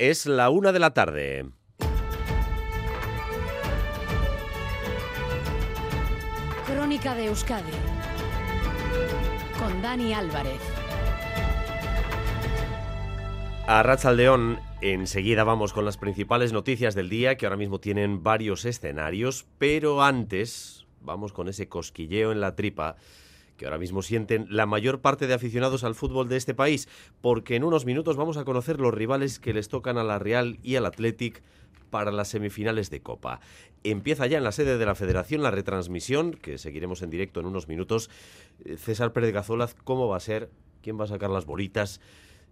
Es la una de la tarde. Crónica de Euskadi con Dani Álvarez. A Ratzaldeón, enseguida vamos con las principales noticias del día que ahora mismo tienen varios escenarios, pero antes vamos con ese cosquilleo en la tripa que ahora mismo sienten la mayor parte de aficionados al fútbol de este país, porque en unos minutos vamos a conocer los rivales que les tocan a la Real y al Athletic para las semifinales de Copa. Empieza ya en la sede de la Federación la retransmisión, que seguiremos en directo en unos minutos. Eh, César Pérez Gazolaz, ¿cómo va a ser? ¿Quién va a sacar las bolitas?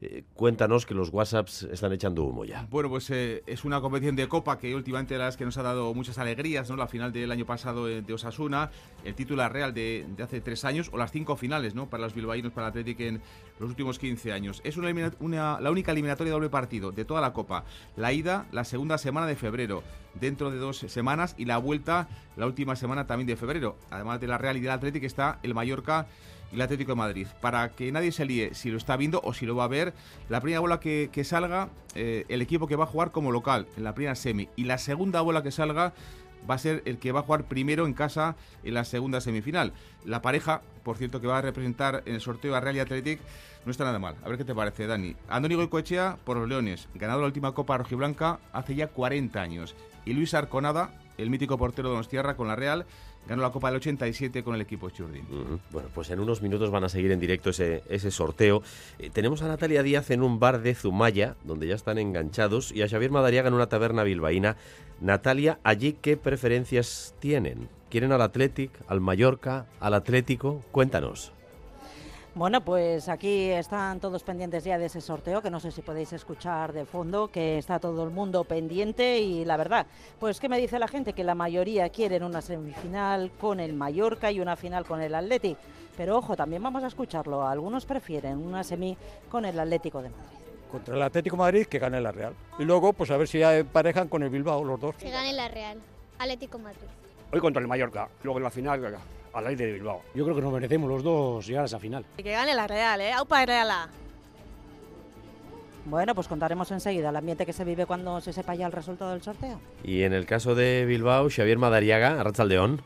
Eh, cuéntanos que los WhatsApps están echando humo ya. Bueno, pues eh, es una competición de Copa que últimamente la que nos ha dado muchas alegrías, ¿no? La final del año pasado eh, de Osasuna, el título real de, hace tres años, o las cinco finales, ¿no? Para los bilbaínos, para Atlético en los últimos 15 años. Es una, una, la única eliminatoria de doble partido de toda la Copa. La ida, la segunda semana de febrero, dentro de dos semanas, y la vuelta, la última semana también de febrero. Además de la Real y del Atlético está el Mallorca el Atlético de Madrid. Para que nadie se líe si lo está viendo o si lo va a ver, la primera bola que, que salga, eh, el equipo que va a jugar como local en la primera semi. Y la segunda bola que salga va a ser el que va a jugar primero en casa en la segunda semifinal. La pareja, por cierto, que va a representar en el sorteo a Real y Athletic, no está nada mal. A ver qué te parece, Dani. Andoni Goicoechea por los Leones, ganado la última Copa Rojiblanca hace ya 40 años. Y Luis Arconada, el mítico portero Donostierra con la Real, ganó la Copa del 87 con el equipo Churdin. Bueno, pues en unos minutos van a seguir en directo ese, ese sorteo. Eh, tenemos a Natalia Díaz en un bar de Zumaya, donde ya están enganchados, y a Xavier Madariaga en una taberna bilbaína. Natalia, ¿allí qué preferencias tienen? ¿Quieren al Athletic, al Mallorca, al Atlético? Cuéntanos. Bueno, pues aquí están todos pendientes ya de ese sorteo, que no sé si podéis escuchar de fondo, que está todo el mundo pendiente y la verdad, pues ¿qué me dice la gente? Que la mayoría quieren una semifinal con el Mallorca y una final con el Atleti. Pero ojo, también vamos a escucharlo, algunos prefieren una semi con el Atlético de Madrid. Contra el Atlético de Madrid que gane la Real. Y luego, pues a ver si ya emparejan con el Bilbao los dos. Que gane la Real, Atlético Madrid. Hoy contra el Mallorca, luego en la final al aire de Bilbao. Yo creo que nos merecemos los dos llegar a esa final. Y que gane la Real, ¿eh? ¡Aupa Real! Bueno, pues contaremos enseguida el ambiente que se vive cuando se sepa ya el resultado del sorteo. Y en el caso de Bilbao, Xavier Madariaga, Arrachaldeón.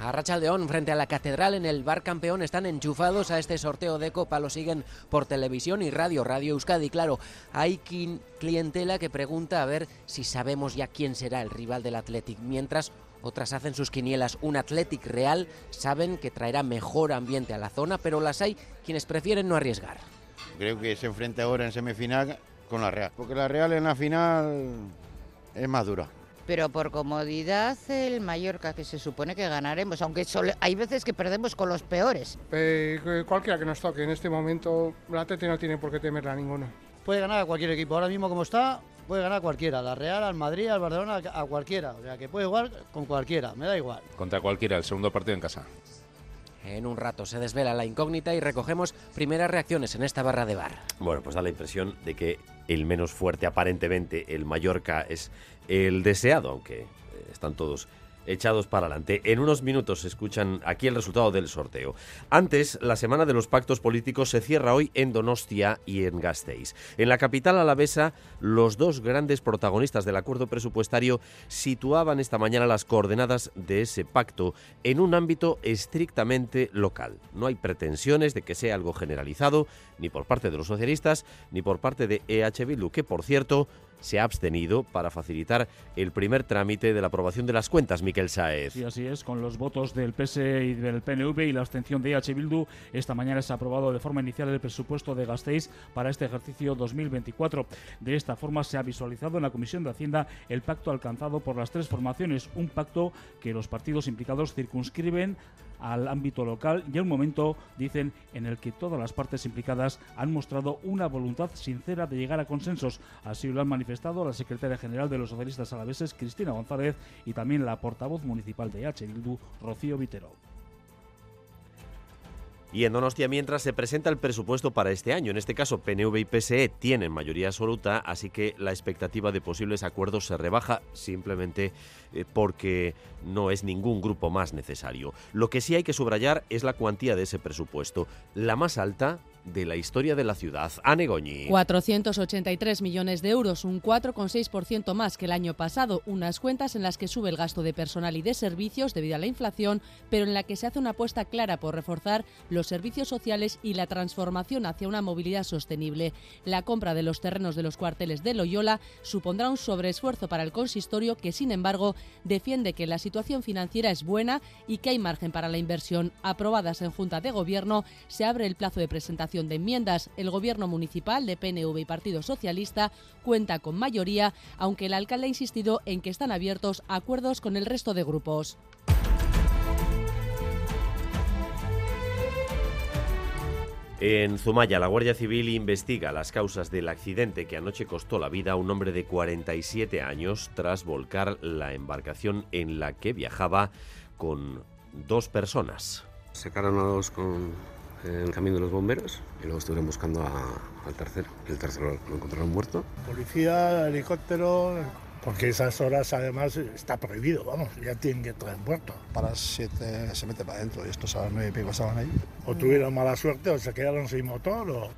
A Rachaldeón, frente a la Catedral, en el Bar Campeón, están enchufados a este sorteo de Copa. Lo siguen por televisión y radio, Radio Euskadi. Claro, hay clientela que pregunta a ver si sabemos ya quién será el rival del Athletic. Mientras otras hacen sus quinielas. Un Athletic Real saben que traerá mejor ambiente a la zona, pero las hay quienes prefieren no arriesgar. Creo que se enfrenta ahora en semifinal con la Real, porque la Real en la final es más dura. Pero por comodidad el Mallorca, que se supone que ganaremos, aunque solo, hay veces que perdemos con los peores. Eh, cualquiera que nos toque, en este momento el Atleti no tiene por qué temerla a ninguno. Puede ganar a cualquier equipo, ahora mismo como está, puede ganar a cualquiera, la Real, al Madrid, al Barcelona, a cualquiera. O sea, que puede jugar con cualquiera, me da igual. Contra cualquiera, el segundo partido en casa. En un rato se desvela la incógnita y recogemos primeras reacciones en esta barra de bar. Bueno, pues da la impresión de que el menos fuerte, aparentemente, el Mallorca, es el deseado, aunque están todos echados para adelante. En unos minutos escuchan aquí el resultado del sorteo. Antes, la semana de los pactos políticos se cierra hoy en Donostia y en Gasteiz. En la capital alavesa, los dos grandes protagonistas del acuerdo presupuestario situaban esta mañana las coordenadas de ese pacto en un ámbito estrictamente local. No hay pretensiones de que sea algo generalizado, ni por parte de los socialistas, ni por parte de EH Bildu, que por cierto se ha abstenido para facilitar el primer trámite de la aprobación de las cuentas, Miquel Saez. Sí, así es, con los votos del PSE y del PNV y la abstención de EH Bildu, esta mañana se ha aprobado de forma inicial el presupuesto de Gasteiz para este ejercicio 2024. De esta forma se ha visualizado en la Comisión de Hacienda el pacto alcanzado por las tres formaciones, un pacto que los partidos implicados circunscriben al ámbito local y a un momento, dicen, en el que todas las partes implicadas han mostrado una voluntad sincera de llegar a consensos. Así lo han manifestado la secretaria general de los socialistas alaveses, Cristina González, y también la portavoz municipal de H. Bildu, Rocío Vitero. Y en Donostia, mientras se presenta el presupuesto para este año, en este caso PNV y PSE tienen mayoría absoluta, así que la expectativa de posibles acuerdos se rebaja simplemente eh, porque no es ningún grupo más necesario. Lo que sí hay que subrayar es la cuantía de ese presupuesto. La más alta de la historia de la ciudad. Anne Goñi. 483 millones de euros, un 4,6% más que el año pasado. Unas cuentas en las que sube el gasto de personal y de servicios debido a la inflación, pero en la que se hace una apuesta clara por reforzar los servicios sociales y la transformación hacia una movilidad sostenible. La compra de los terrenos de los cuarteles de Loyola supondrá un sobreesfuerzo para el consistorio que, sin embargo, defiende que la situación financiera es buena y que hay margen para la inversión. Aprobadas en Junta de Gobierno, se abre el plazo de presentación de enmiendas. El Gobierno municipal de PNV y Partido Socialista cuenta con mayoría, aunque el alcalde ha insistido en que están abiertos a acuerdos con el resto de grupos. En Zumaya, la Guardia Civil investiga las causas del accidente que anoche costó la vida a un hombre de 47 años tras volcar la embarcación en la que viajaba con dos personas. Sacaron a dos con el camino de los bomberos y luego estuvieron buscando al tercero. El tercero lo encontraron muerto. Policía, helicóptero, porque esas horas además está prohibido, vamos, ya tienen que en puerto. Para las 7 se mete para adentro y estos a las 9 y pico estaban ahí. O tuvieron mala suerte o se quedaron sin motor o...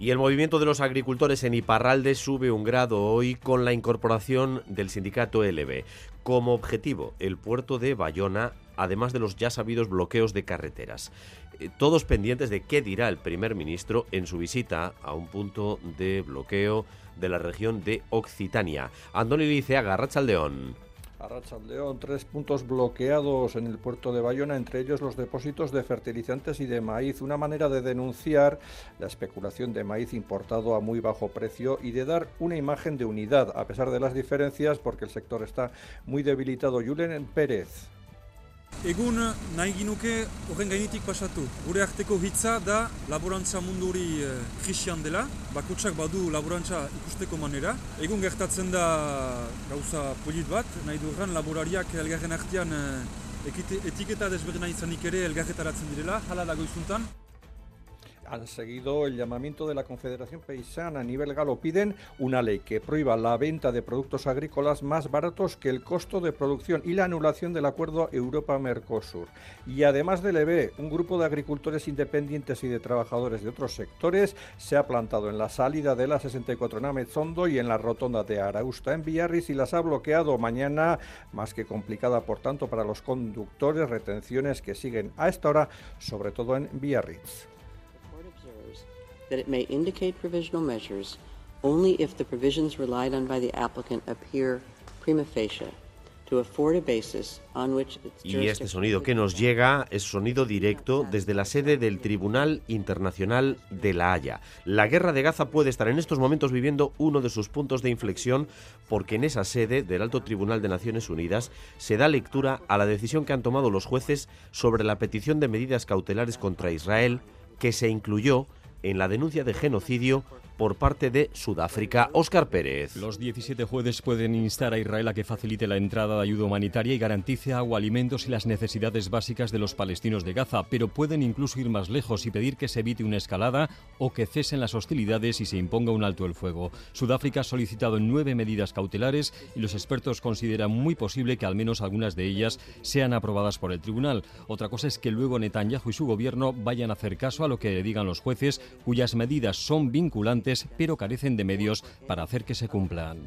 Y el movimiento de los agricultores en Iparralde sube un grado hoy con la incorporación del sindicato LB. Como objetivo, el puerto de Bayona, además de los ya sabidos bloqueos de carreteras. Eh, todos pendientes de qué dirá el primer ministro en su visita a un punto de bloqueo de la región de Occitania. Andoni Liceaga, Rachaldeón. Arrachaldeón, tres puntos bloqueados en el puerto de Bayona, entre ellos los depósitos de fertilizantes y de maíz, una manera de denunciar la especulación de maíz importado a muy bajo precio y de dar una imagen de unidad, a pesar de las diferencias, porque el sector está muy debilitado. Julen Pérez. Egun nahi ginuke horren gainetik pasatu. Gure arteko hitza da laborantza munduri e, krisian dela, bakotsak badu laborantza ikusteko manera. Egun gertatzen da gauza polit bat, nahi du laborariak elgarren artean e, etiketa desberdina izanik ere elgarretaratzen direla, hala dago izuntan. Han seguido el llamamiento de la Confederación Paisana a nivel galo. Piden una ley que prohíba la venta de productos agrícolas más baratos que el costo de producción y la anulación del acuerdo Europa-Mercosur. Y además del EB, un grupo de agricultores independientes y de trabajadores de otros sectores se ha plantado en la salida de la 64 Namezondo y en la rotonda de Arausta en Villarris y las ha bloqueado mañana, más que complicada por tanto para los conductores, retenciones que siguen a esta hora, sobre todo en Villarritz. That it may indicate provisional measures only if the provisions relied on by the applicant appear prima facie to afford a basis on which its Y este sonido que nos llega es sonido directo desde la sede del Tribunal Internacional de La Haya. La guerra de Gaza puede estar en estos momentos viviendo uno de sus puntos de inflexión porque en esa sede del Alto Tribunal de Naciones Unidas se da lectura a la decisión que han tomado los jueces sobre la petición de medidas cautelares contra Israel que se incluyó en la denuncia de genocidio por parte de Sudáfrica. Óscar Pérez. Los 17 jueces pueden instar a Israel a que facilite la entrada de ayuda humanitaria y garantice agua, alimentos y las necesidades básicas de los palestinos de Gaza, pero pueden incluso ir más lejos y pedir que se evite una escalada o que cesen las hostilidades y se imponga un alto el fuego. Sudáfrica ha solicitado nueve medidas cautelares y los expertos consideran muy posible que al menos algunas de ellas sean aprobadas por el tribunal. Otra cosa es que luego Netanyahu y su gobierno vayan a hacer caso a lo que digan los jueces, cuyas medidas son vinculantes pero carecen de medios para hacer que se cumplan.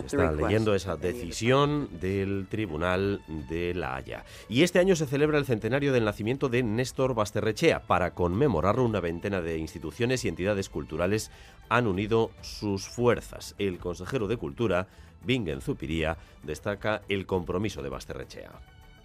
Se está leyendo esa decisión del Tribunal de La Haya. Y este año se celebra el centenario del nacimiento de Néstor Basterrechea. Para conmemorarlo, una veintena de instituciones y entidades culturales han unido sus fuerzas. El consejero de Cultura, Bingen Zupiría, destaca el compromiso de Basterrechea.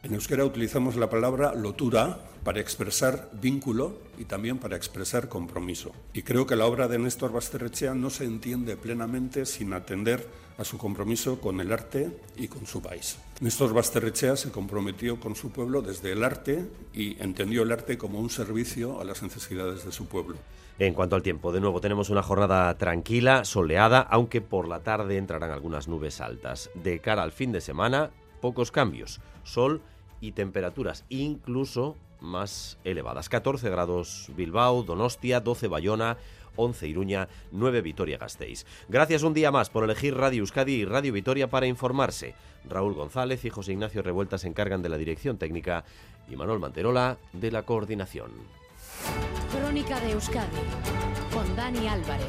En euskera utilizamos la palabra lotura para expresar vínculo y también para expresar compromiso. Y creo que la obra de Néstor Basterrechea no se entiende plenamente sin atender a su compromiso con el arte y con su país. Néstor Basterrechea se comprometió con su pueblo desde el arte y entendió el arte como un servicio a las necesidades de su pueblo. En cuanto al tiempo, de nuevo tenemos una jornada tranquila, soleada, aunque por la tarde entrarán algunas nubes altas. De cara al fin de semana, pocos cambios, sol y temperaturas incluso más elevadas. 14 grados Bilbao, Donostia, 12 Bayona, 11 Iruña, 9 Vitoria Gasteiz. Gracias un día más por elegir Radio Euskadi y Radio Vitoria para informarse. Raúl González y José Ignacio Revuelta se encargan de la dirección técnica y Manuel Manterola de la coordinación. Crónica de Euskadi con Dani Álvarez.